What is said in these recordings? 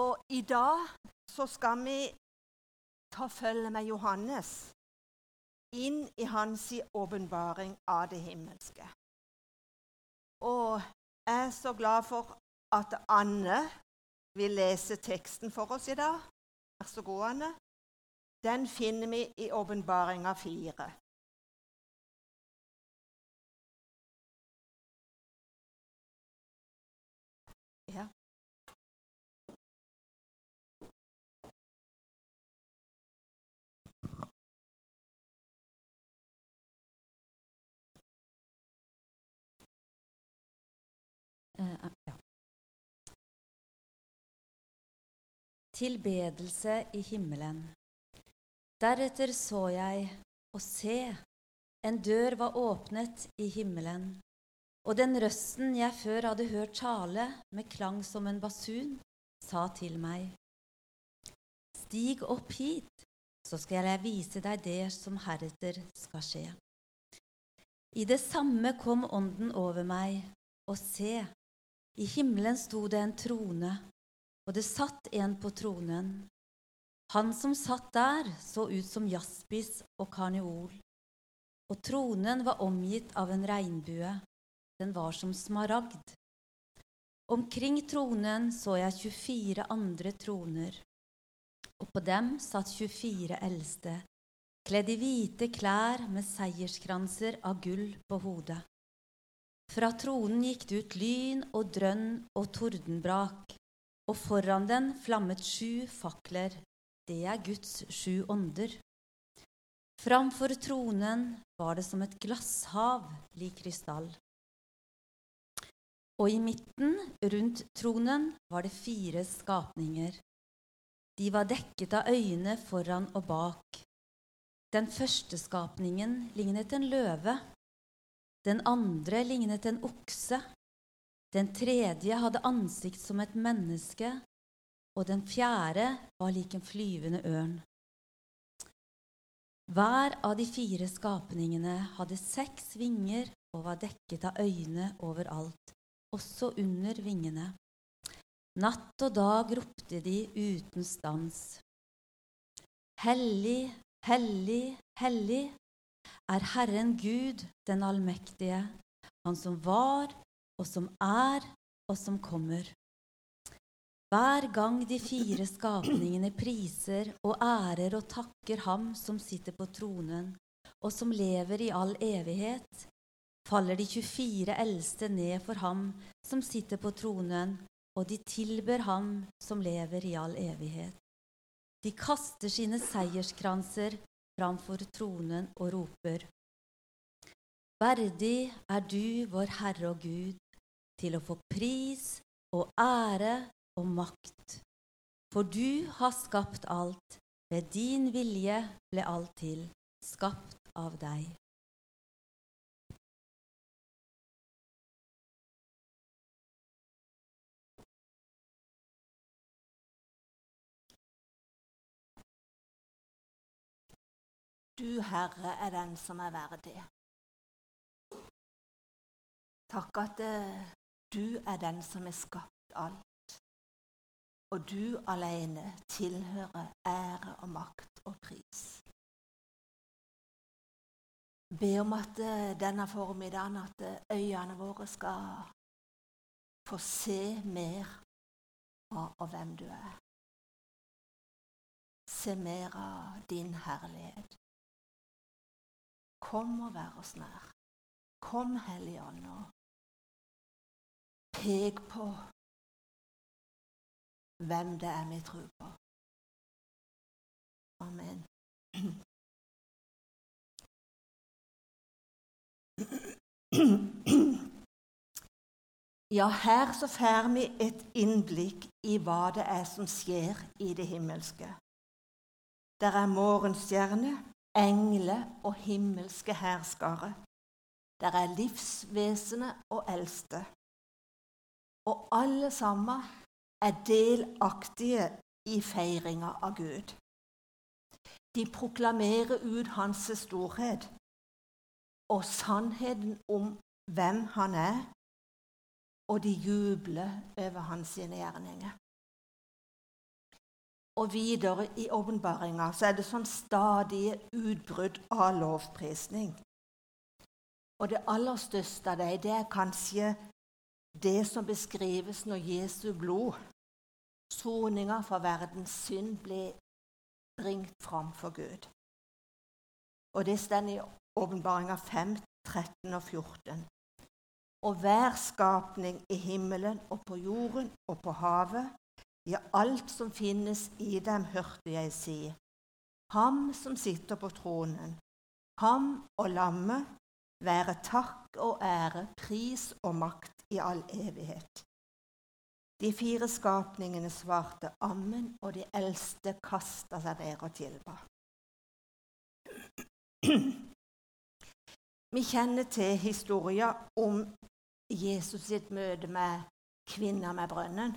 Og i dag så skal vi ta følge med Johannes inn i hans åpenbaring av det himmelske. Og jeg er så glad for at Anne vil lese teksten for oss i dag. Vær så god, Anne. Den finner vi i Åpenbaringa fire. Tilbedelse i himmelen. Deretter så jeg, og se, en dør var åpnet i himmelen, og den røsten jeg før hadde hørt tale med klang som en basun, sa til meg, Stig opp hit, så skal jeg vise deg det som heretter skal skje. I det samme kom Ånden over meg, og se, i himmelen sto det en trone, og det satt en på tronen. Han som satt der, så ut som jaspis og karneol, og tronen var omgitt av en regnbue. Den var som smaragd. Omkring tronen så jeg 24 andre troner, og på dem satt 24 eldste, kledd i hvite klær med seierskranser av gull på hodet. Fra tronen gikk det ut lyn og drønn og tordenbrak, og foran den flammet sju fakler. Det er Guds sju ånder. Framfor tronen var det som et glasshav lik krystall. Og i midten, rundt tronen, var det fire skapninger. De var dekket av øyne foran og bak. Den første skapningen lignet en løve. Den andre lignet en okse. Den tredje hadde ansikt som et menneske. Og den fjerde var lik en flyvende ørn. Hver av de fire skapningene hadde seks vinger og var dekket av øyne overalt, også under vingene. Natt og dag ropte de uten stans. Hellig, hellig, hellig er Herren Gud den allmektige, Han som var, og som er, og som kommer. Hver gang de fire skapningene priser og ærer og takker Ham som sitter på tronen, og som lever i all evighet, faller de 24 eldste ned for Ham som sitter på tronen, og de tilber Ham som lever i all evighet. De kaster sine seierskranser framfor tronen og roper:" Verdig er du, vår Herre og Gud, til å få pris og ære og makt. For du har skapt alt, ved din vilje ble alt til, skapt av deg. Du, Herre, er den som er verdig. Takk at eh, du er den som har skapt alt. Og du alene tilhører ære og makt og pris. Be om at eh, denne formiddagen at eh, øynene våre skal få se mer av hvem du er. Se mer av din herlighet. Kom og vær oss nær. Kom, Hellige Ånd, pek på hvem det er vi tror på. Amen. Ja, her så får vi et innblikk i hva det er som skjer i det himmelske. Der er morgenstjerne, engler og himmelske herskere. Der er livsvesenet og eldste. Og alle sammen er delaktige i feiringa av Gud. De proklamerer ut hans storhet og sannheten om hvem han er, og de jubler over hans gjerninger. Og videre i åpenbaringa er det sånn stadige utbrudd av lovprisning. Og det aller største av dem, det er kanskje det som beskrives når Jesu blod, soninga for verdens synd, ble bringt fram for Gud. Og det står i åpenbaringa 5, 13 og 14. Og hver skapning i himmelen og på jorden og på havet, ja, alt som finnes i dem, hørte jeg si. Ham som sitter på tronen, ham og lammet, være takk og ære, pris og makt i all evighet. De fire skapningene svarte ammen, og de eldste kasta seg der og tilba. Vi kjenner til historien om Jesus sitt møte med kvinna med brønnen.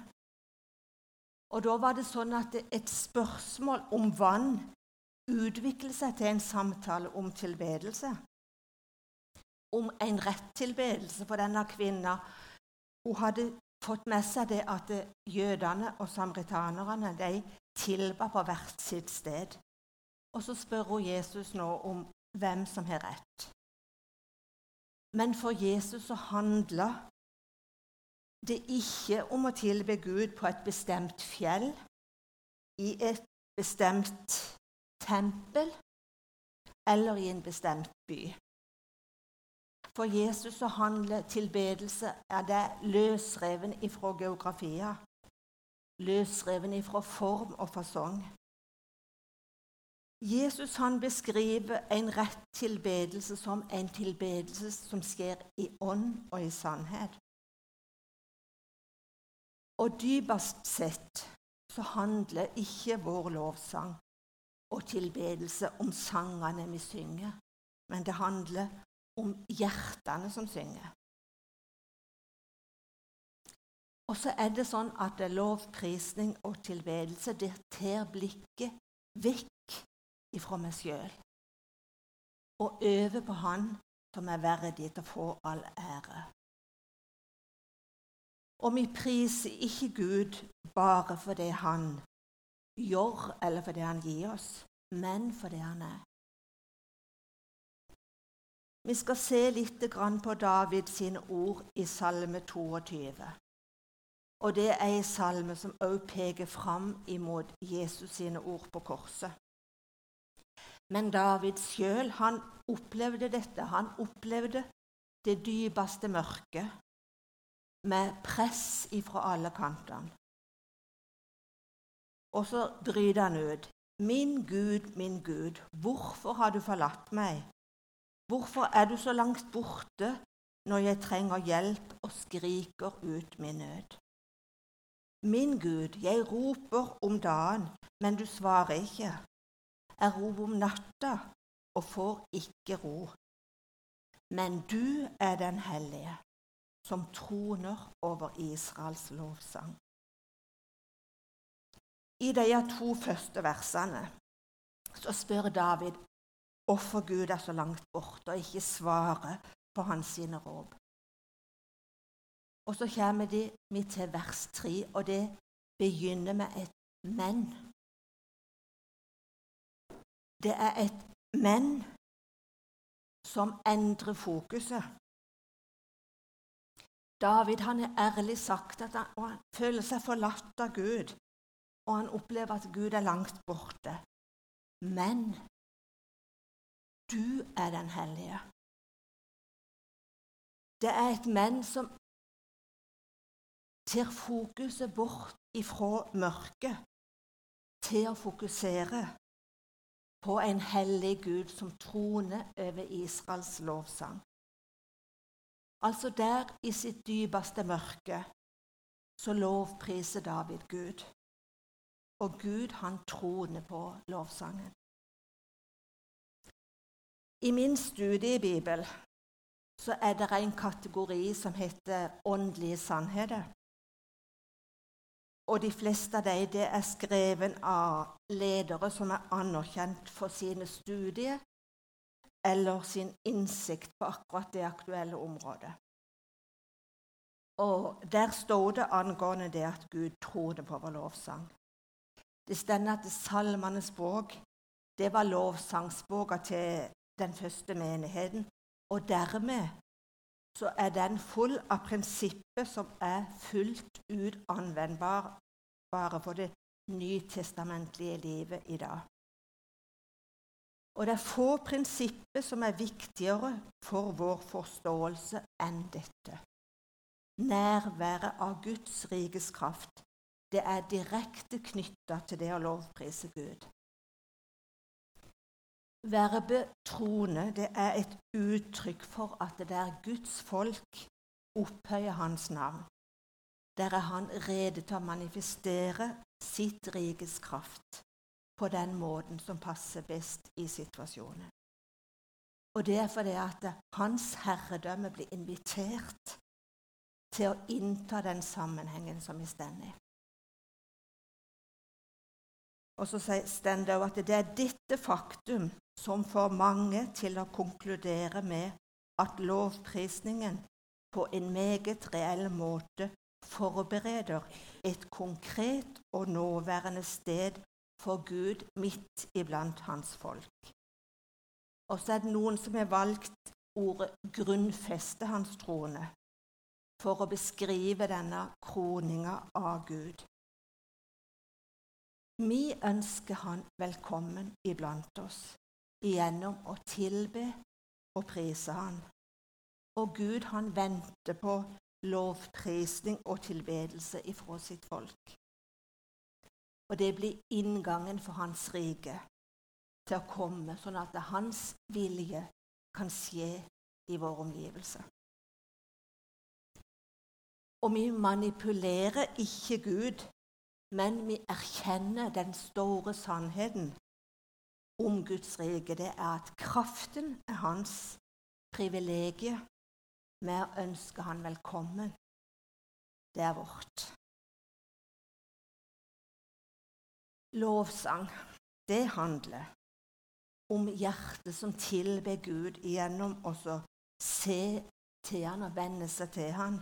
Og Da var det sånn at et spørsmål om vann utviklet seg til en samtale om tilbedelse. Om en rett tilbedelse for denne kvinna. Hun hadde fått med seg det at jødene og samaritanerne de tilba på hvert sitt sted. Og så spør hun Jesus nå om hvem som har rett. Men for Jesus så handla det ikke om å tilbe Gud på et bestemt fjell, i et bestemt tempel eller i en bestemt by. For Jesus å handle tilbedelse er det løsreven ifra geografia, løsreven ifra form og fasong. Jesus han beskriver en rett tilbedelse som en tilbedelse som skjer i ånd og i sannhet. Og dypest sett så handler ikke vår lovsang og tilbedelse om sangene vi synger, men det handler om hjertene som synger. Og så er det sånn at lovprisning og tilbedelse det tar blikket vekk ifra meg sjøl og øve på Han som er verdig til å få all ære. Og vi priser ikke Gud bare for det Han gjør, eller for det Han gir oss, men for det Han er. Vi skal se litt på David sine ord i Salme 22. Og det er en salme som også peker fram imot Jesus sine ord på korset. Men David sjøl, opplevde dette. Han opplevde det dypeste mørket med press ifra alle kantene. Og så bryter han ut. Min Gud, min Gud, hvorfor har du forlatt meg? Hvorfor er du så langt borte når jeg trenger hjelp og skriker ut min nød? Min Gud, jeg roper om dagen, men du svarer ikke Jeg roper om natta og får ikke ro. Men du er den hellige, som troner over Israels lovsang. I de to første versene så spør David hvorfor Gud er så langt borte og ikke svarer på hans sine råp. Og så kommer de til vers tre, og det begynner med et 'men'. Det er et men som endrer fokuset. David han er ærlig sagt at han, han føler seg forlatt av Gud, og han opplever at Gud er langt borte. Men du er den hellige. Det er et menn som tar fokuset bort ifra mørket til å fokusere på en hellig Gud som troner over Israels lovsang. Altså der i sitt dypeste mørke så lovpriser David Gud. Og Gud, han troner på lovsangen. I min studiebibel så er det en kategori som heter åndelige sannheter. Og de fleste av dem det er skrevet av ledere som er anerkjent for sine studier eller sin innsikt på akkurat det aktuelle området. Og Der står det angående det at Gud trodde på vår lovsang. Det stender at Salmenes bok det var lovsangsboka til den første menigheten. Og dermed så er den full av prinsipper som er fullt ut anvendbare for det nytestamentlige livet i dag. Og det er få prinsipper som er viktigere for vår forståelse enn dette. Nærværet av Guds rikes kraft det er direkte knytta til det å lovprise Gud. Verbet trone det er et uttrykk for at det er Guds folk opphøyer hans navn. Der er han rede til å manifestere sitt rikes kraft på den måten som passer best i situasjonen. Og det er fordi at hans herredømme blir invitert til å innta den sammenhengen som vi står i. Og så står det at det er dette faktum som får mange til å konkludere med at lovprisningen på en meget reell måte forbereder et konkret og nåværende sted for Gud midt iblant hans folk. Og så er det noen som har valgt ordet 'grunnfeste hans trone' for å beskrive denne kroninga av Gud. Vi ønsker Han velkommen iblant oss gjennom å tilbe og prise Han. Og Gud han venter på lovprisning og tilbedelse ifra sitt folk. Og det blir inngangen for hans rike til å komme, sånn at hans vilje kan skje i vår omgivelse. Og vi manipulerer ikke Gud, men vi erkjenner den store sannheten om Guds rike. Det er at kraften er hans privilegium. Vi ønsker han velkommen. Det er vårt. Lovsang, det handler om hjertet som tilber Gud gjennom å se til han og venne seg til han.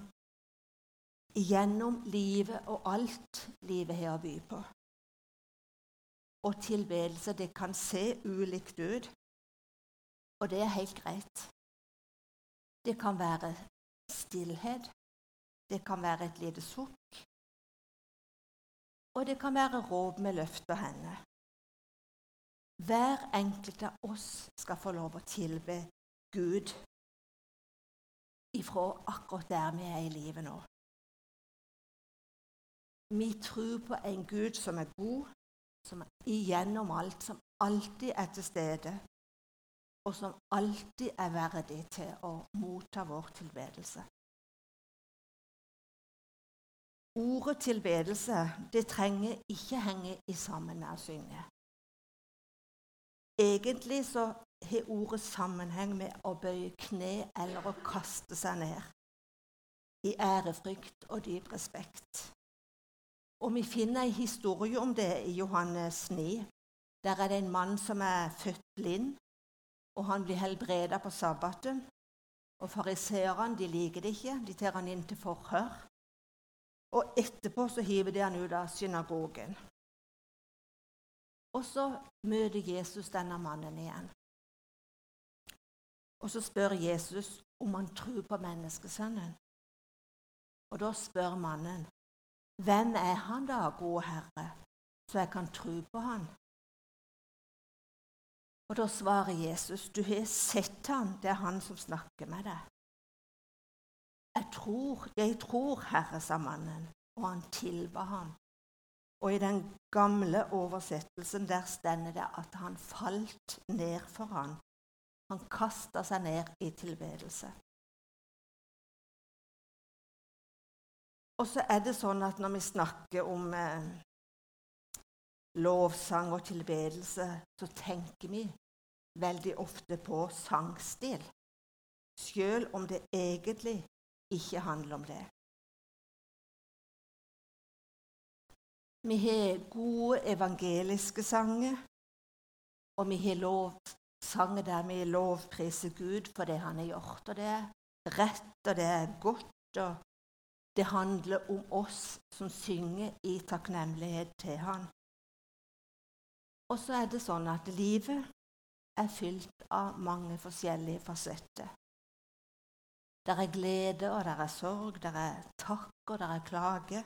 Gjennom livet og alt livet har å by på. Og tilbedelse, det kan se ulikt ut, og det er helt greit. Det kan være stillhet, det kan være et lite sukk, og det kan være råd med løfta hender. Hver enkelt av oss skal få lov å tilbe Gud ifra akkurat der vi er i livet nå. Vi tror på en Gud som er god, som er igjennom alt, som alltid er til stede, og som alltid er verdig til å motta vår tilbedelse. Ordet tilbedelse det trenger ikke henge i sammen med å synge. Egentlig så har ordet sammenheng med å bøye kne eller å kaste seg ned i ærefrykt og dyp respekt. Og Vi finner en historie om det i Johannes 9. Der er det en mann som er født blind, og han blir helbreda på sabbaten. Og Fariseerne liker det ikke, de tar han inn til forhør. Og etterpå så hiver de han ut av synagogen. Og så møter Jesus denne mannen igjen. Og så spør Jesus om han tror på menneskesønnen. Og da spør mannen, 'Hvem er han da, gode Herre, så jeg kan tro på han?' Og da svarer Jesus, 'Du har sett han, det er han som snakker med deg.' Jeg tror, jeg tror, Herre, sa mannen, og han tilba ham. Og i den gamle oversettelsen der stender det at han falt ned for ham. Han kasta seg ned i tilbedelse. Og så er det sånn at når vi snakker om eh, lovsang og tilbedelse, så tenker vi veldig ofte på sangstil, sjøl om det egentlig ikke handler om det. Vi har gode evangeliske sanger, og vi har lovsanger der vi lovpriser Gud for det han har gjort. Og det er rett, og det er godt, og det handler om oss som synger i takknemlighet til han. Og så er det sånn at livet er fylt av mange forskjellige fasetter. Der er glede, og der er sorg, der er takk, og der er klage.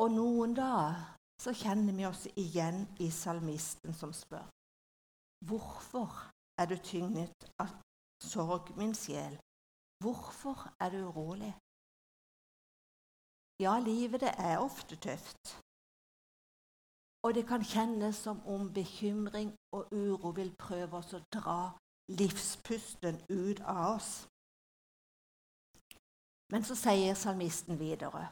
Og noen dager så kjenner vi oss igjen i salmisten som spør Hvorfor er du tynget av sorg, min sjel? Hvorfor er du urolig? Ja, livet det er ofte tøft. Og det kan kjennes som om bekymring og uro vil prøve oss å dra livspusten ut av oss. Men så sier salmisten videre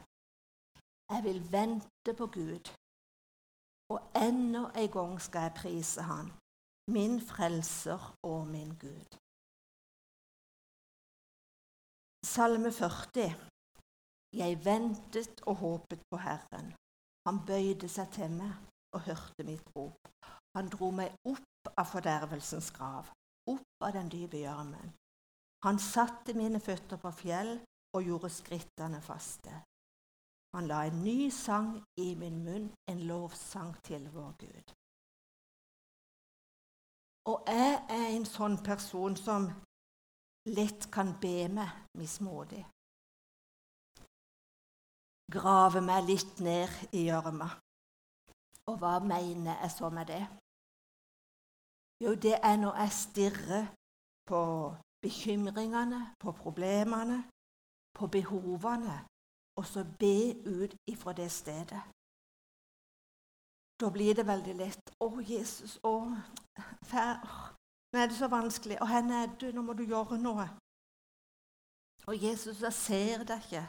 Jeg vil vente på Gud, og enda en gang skal jeg prise Han, min frelser og min Gud. Salme 40. Jeg ventet og håpet på Herren. Han bøyde seg til meg og hørte mitt rop. Han dro meg opp av fordervelsens grav opp av den dype gjørmen. Han satte mine føtter på fjell og gjorde skrittene faste. Han la en ny sang i min munn, en lovsang til vår Gud. Og jeg er en sånn person som lett kan be meg mismodig. Grave meg litt ned i gjørma. Og hva mener jeg så med det? Jo, det er når jeg stirrer på bekymringene, på problemene, på behovene, og så be ut ifra det stedet. Da blir det veldig lett. 'Å, Jesus, å, fær, nå er det så vanskelig. Og hvor er du? Nå må du gjøre noe.' Og Jesus, jeg ser deg ikke.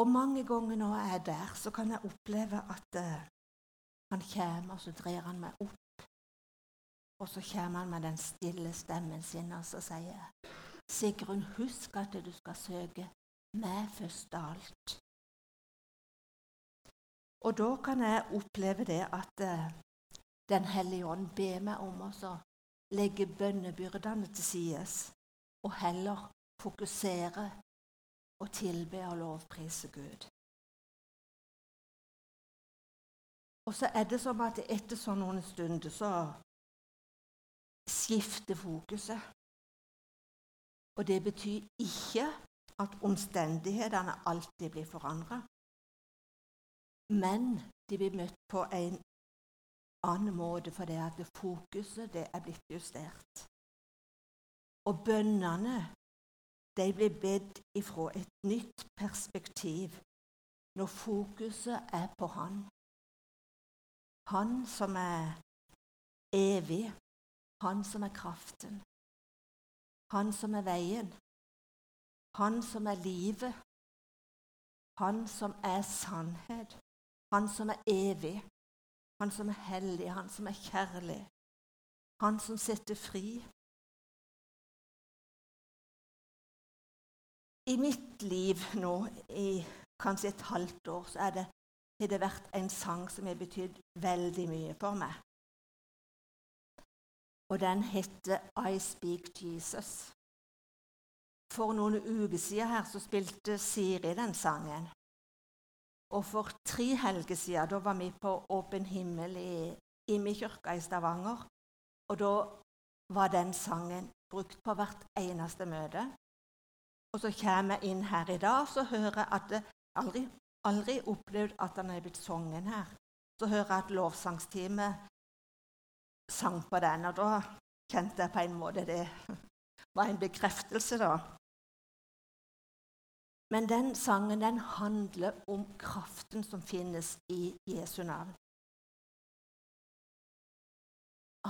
Og mange ganger når jeg er der, så kan jeg oppleve at uh, han kommer, og så drar han meg opp. Og så kommer han med den stille stemmen sin og så sier Sigrun, husk at du skal søke meg først av alt. Og da kan jeg oppleve det at uh, Den hellige ånd ber meg om å legge bønnebyrdene til sides og heller fokusere og tilbe og lovprise Gud. Og så er det som at etter sånn noen stunder så skifter fokuset. Og det betyr ikke at omstendighetene alltid blir forandra. Men de blir møtt på en annen måte fordi at fokuset det er blitt justert. Og bønnene de blir bedt ifra et nytt perspektiv når fokuset er på Han. Han som er evig, han som er kraften, han som er veien, han som er livet, han som er sannhet, han som er evig, han som er hellig, han som er kjærlig, han som setter fri. I mitt liv nå, i kanskje et halvt år, så det har det vært en sang som har betydd veldig mye for meg. Og den heter I Speak Jesus. For noen uker siden her så spilte Siri den sangen. Og for tre helger siden da var vi på Åpen himmel i Imi-kirka i Stavanger. Og da var den sangen brukt på hvert eneste møte. Og så kommer jeg inn her i dag så hører jeg at jeg aldri aldri opplevd at den er blitt sunget her. Så hører jeg at lovsangsteamet sang på den, og da kjente jeg på en måte det var en bekreftelse, da. Men den sangen den handler om kraften som finnes i Jesu navn.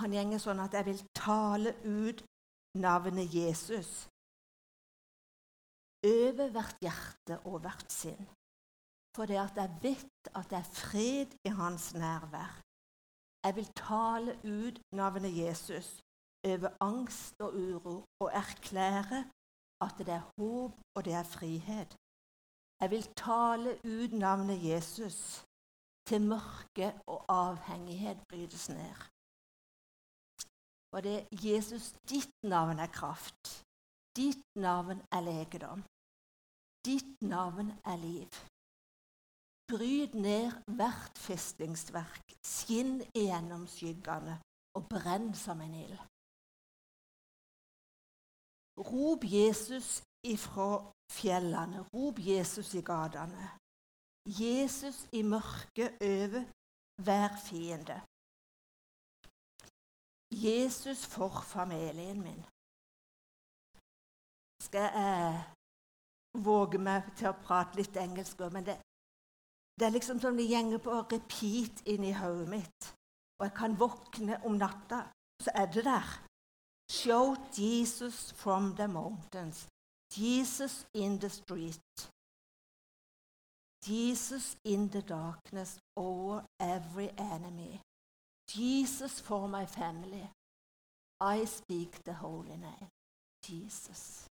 Han gjenger sånn at jeg vil tale ut navnet Jesus over hvert hjerte og hvert sinn fordi at jeg vet at det er fred i hans nærvær. Jeg vil tale ut navnet Jesus over angst og uro og erklære at det er håp og det er frihet. Jeg vil tale ut navnet Jesus til mørke og avhengighet brytes ned. Og det er Jesus, ditt navn er kraft. Ditt navn er legedom. Ditt navn er liv. Bryt ned hvert festningsverk, skinn igjennom skyggene og brenn som en ild. Rop Jesus ifra fjellene, rop Jesus i gatene. Jesus i mørket over hver fiende. Jesus for familien min. Skal jeg våge meg til å prate litt engelsk òg, men det, det, er liksom som det gjenger på repeat inni hodet mitt. Og jeg kan våkne om natta, så er det der. Show Jesus from the mountains. Jesus in the street. Jesus in the darkness over every enemy. Jesus for my family. I speak the holy name. Jesus.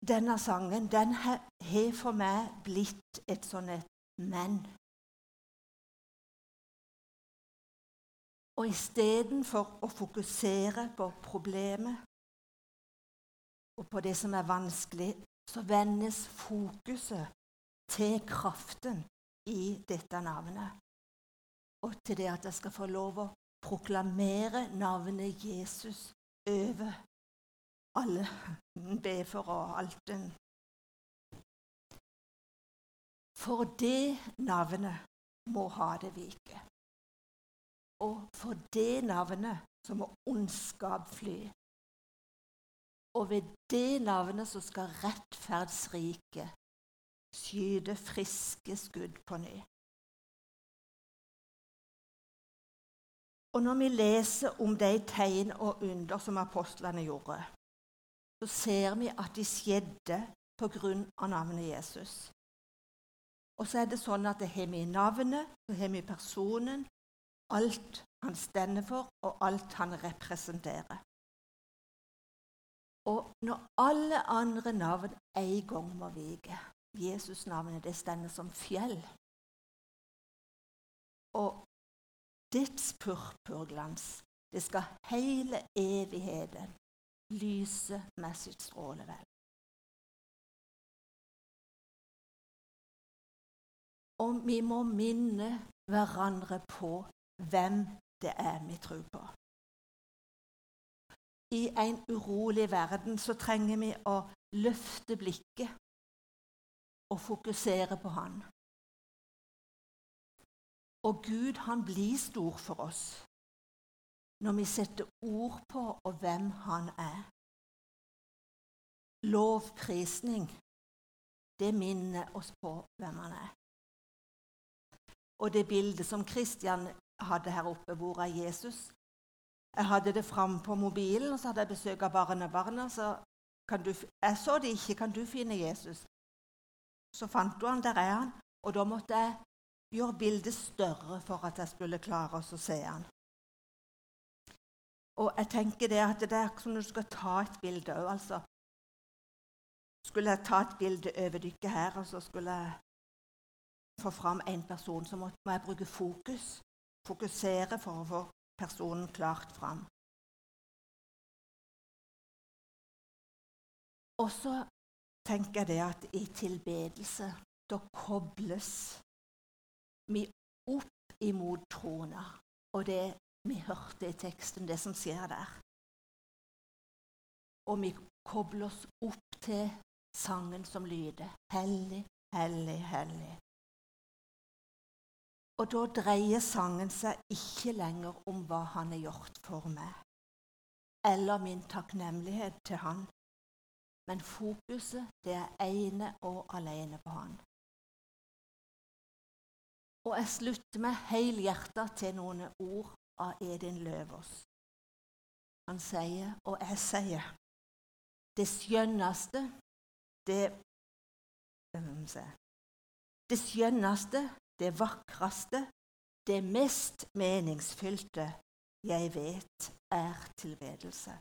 Denne sangen den har for meg blitt et sånn et men. Og istedenfor å fokusere på problemet og på det som er vanskelig, så vendes fokuset til kraften i dette navnet. Og til det at jeg skal få lov å proklamere navnet Jesus over alle be for og alt den. For det navnet må ha det vike. Og for det navnet så må ondskap fly. Og ved det navnet så skal rettferdsriket skyte friske skudd på ny. Og når vi leser om de tegn og under som apostlene gjorde, så ser vi at de skjedde på grunn av navnet Jesus. Og så er det sånn at det har vi navnet, så har vi personen, alt han stender for, og alt han representerer. Og når alle andre navn en gang må vike Jesus-navnet det stender som fjell. Og dets purpurglans, det skal hele evigheten lyse med sitt strålevel. Og vi må minne hverandre på hvem det er vi tror på. I en urolig verden så trenger vi å løfte blikket og fokusere på Han. Og Gud, han blir stor for oss når vi setter ord på og hvem han er. Lovprisning, det minner oss på hvem han er. Og det bildet som Kristian hadde her oppe, hvor er Jesus? Jeg hadde det fram på mobilen, og så hadde jeg besøk av barnebarna. Så du, jeg så det ikke. Kan du finne Jesus? Så fant du han, der er han. Og da måtte jeg gjøre bildet større for at jeg skulle klare å se han. Og jeg tenker det at det er som når du skal ta et bilde òg, altså. Skulle jeg ta et bilde over dere her, og så skulle jeg få fram en person, så må jeg bruke fokus. Fokusere for å få personen klart fram. Og så tenker jeg det at i tilbedelse, da kobles vi opp imot trona. Og det vi hørte i teksten, det som skjer der. Og vi kobler oss opp til sangen som lyder Hellig, hellig, hellig. Og da dreier sangen seg ikke lenger om hva han har gjort for meg, eller min takknemlighet til han, men fokuset det er ene og alene på han. Og jeg slutter meg helhjertet til noen ord av Edin Løvaas. Han sier, og jeg sier, det skjønneste, det Det skjønneste, det vakreste, det mest meningsfylte jeg vet, er tilbedelse.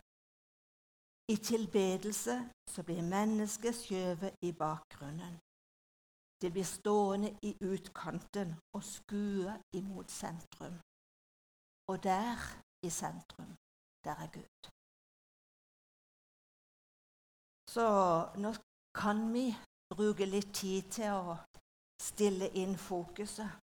I tilbedelse så blir mennesket skjøvet i bakgrunnen. Det blir stående i utkanten og skue imot sentrum. Og der, i sentrum, der er Gud. Så nå kan vi bruke litt tid til å stille inn fokuset.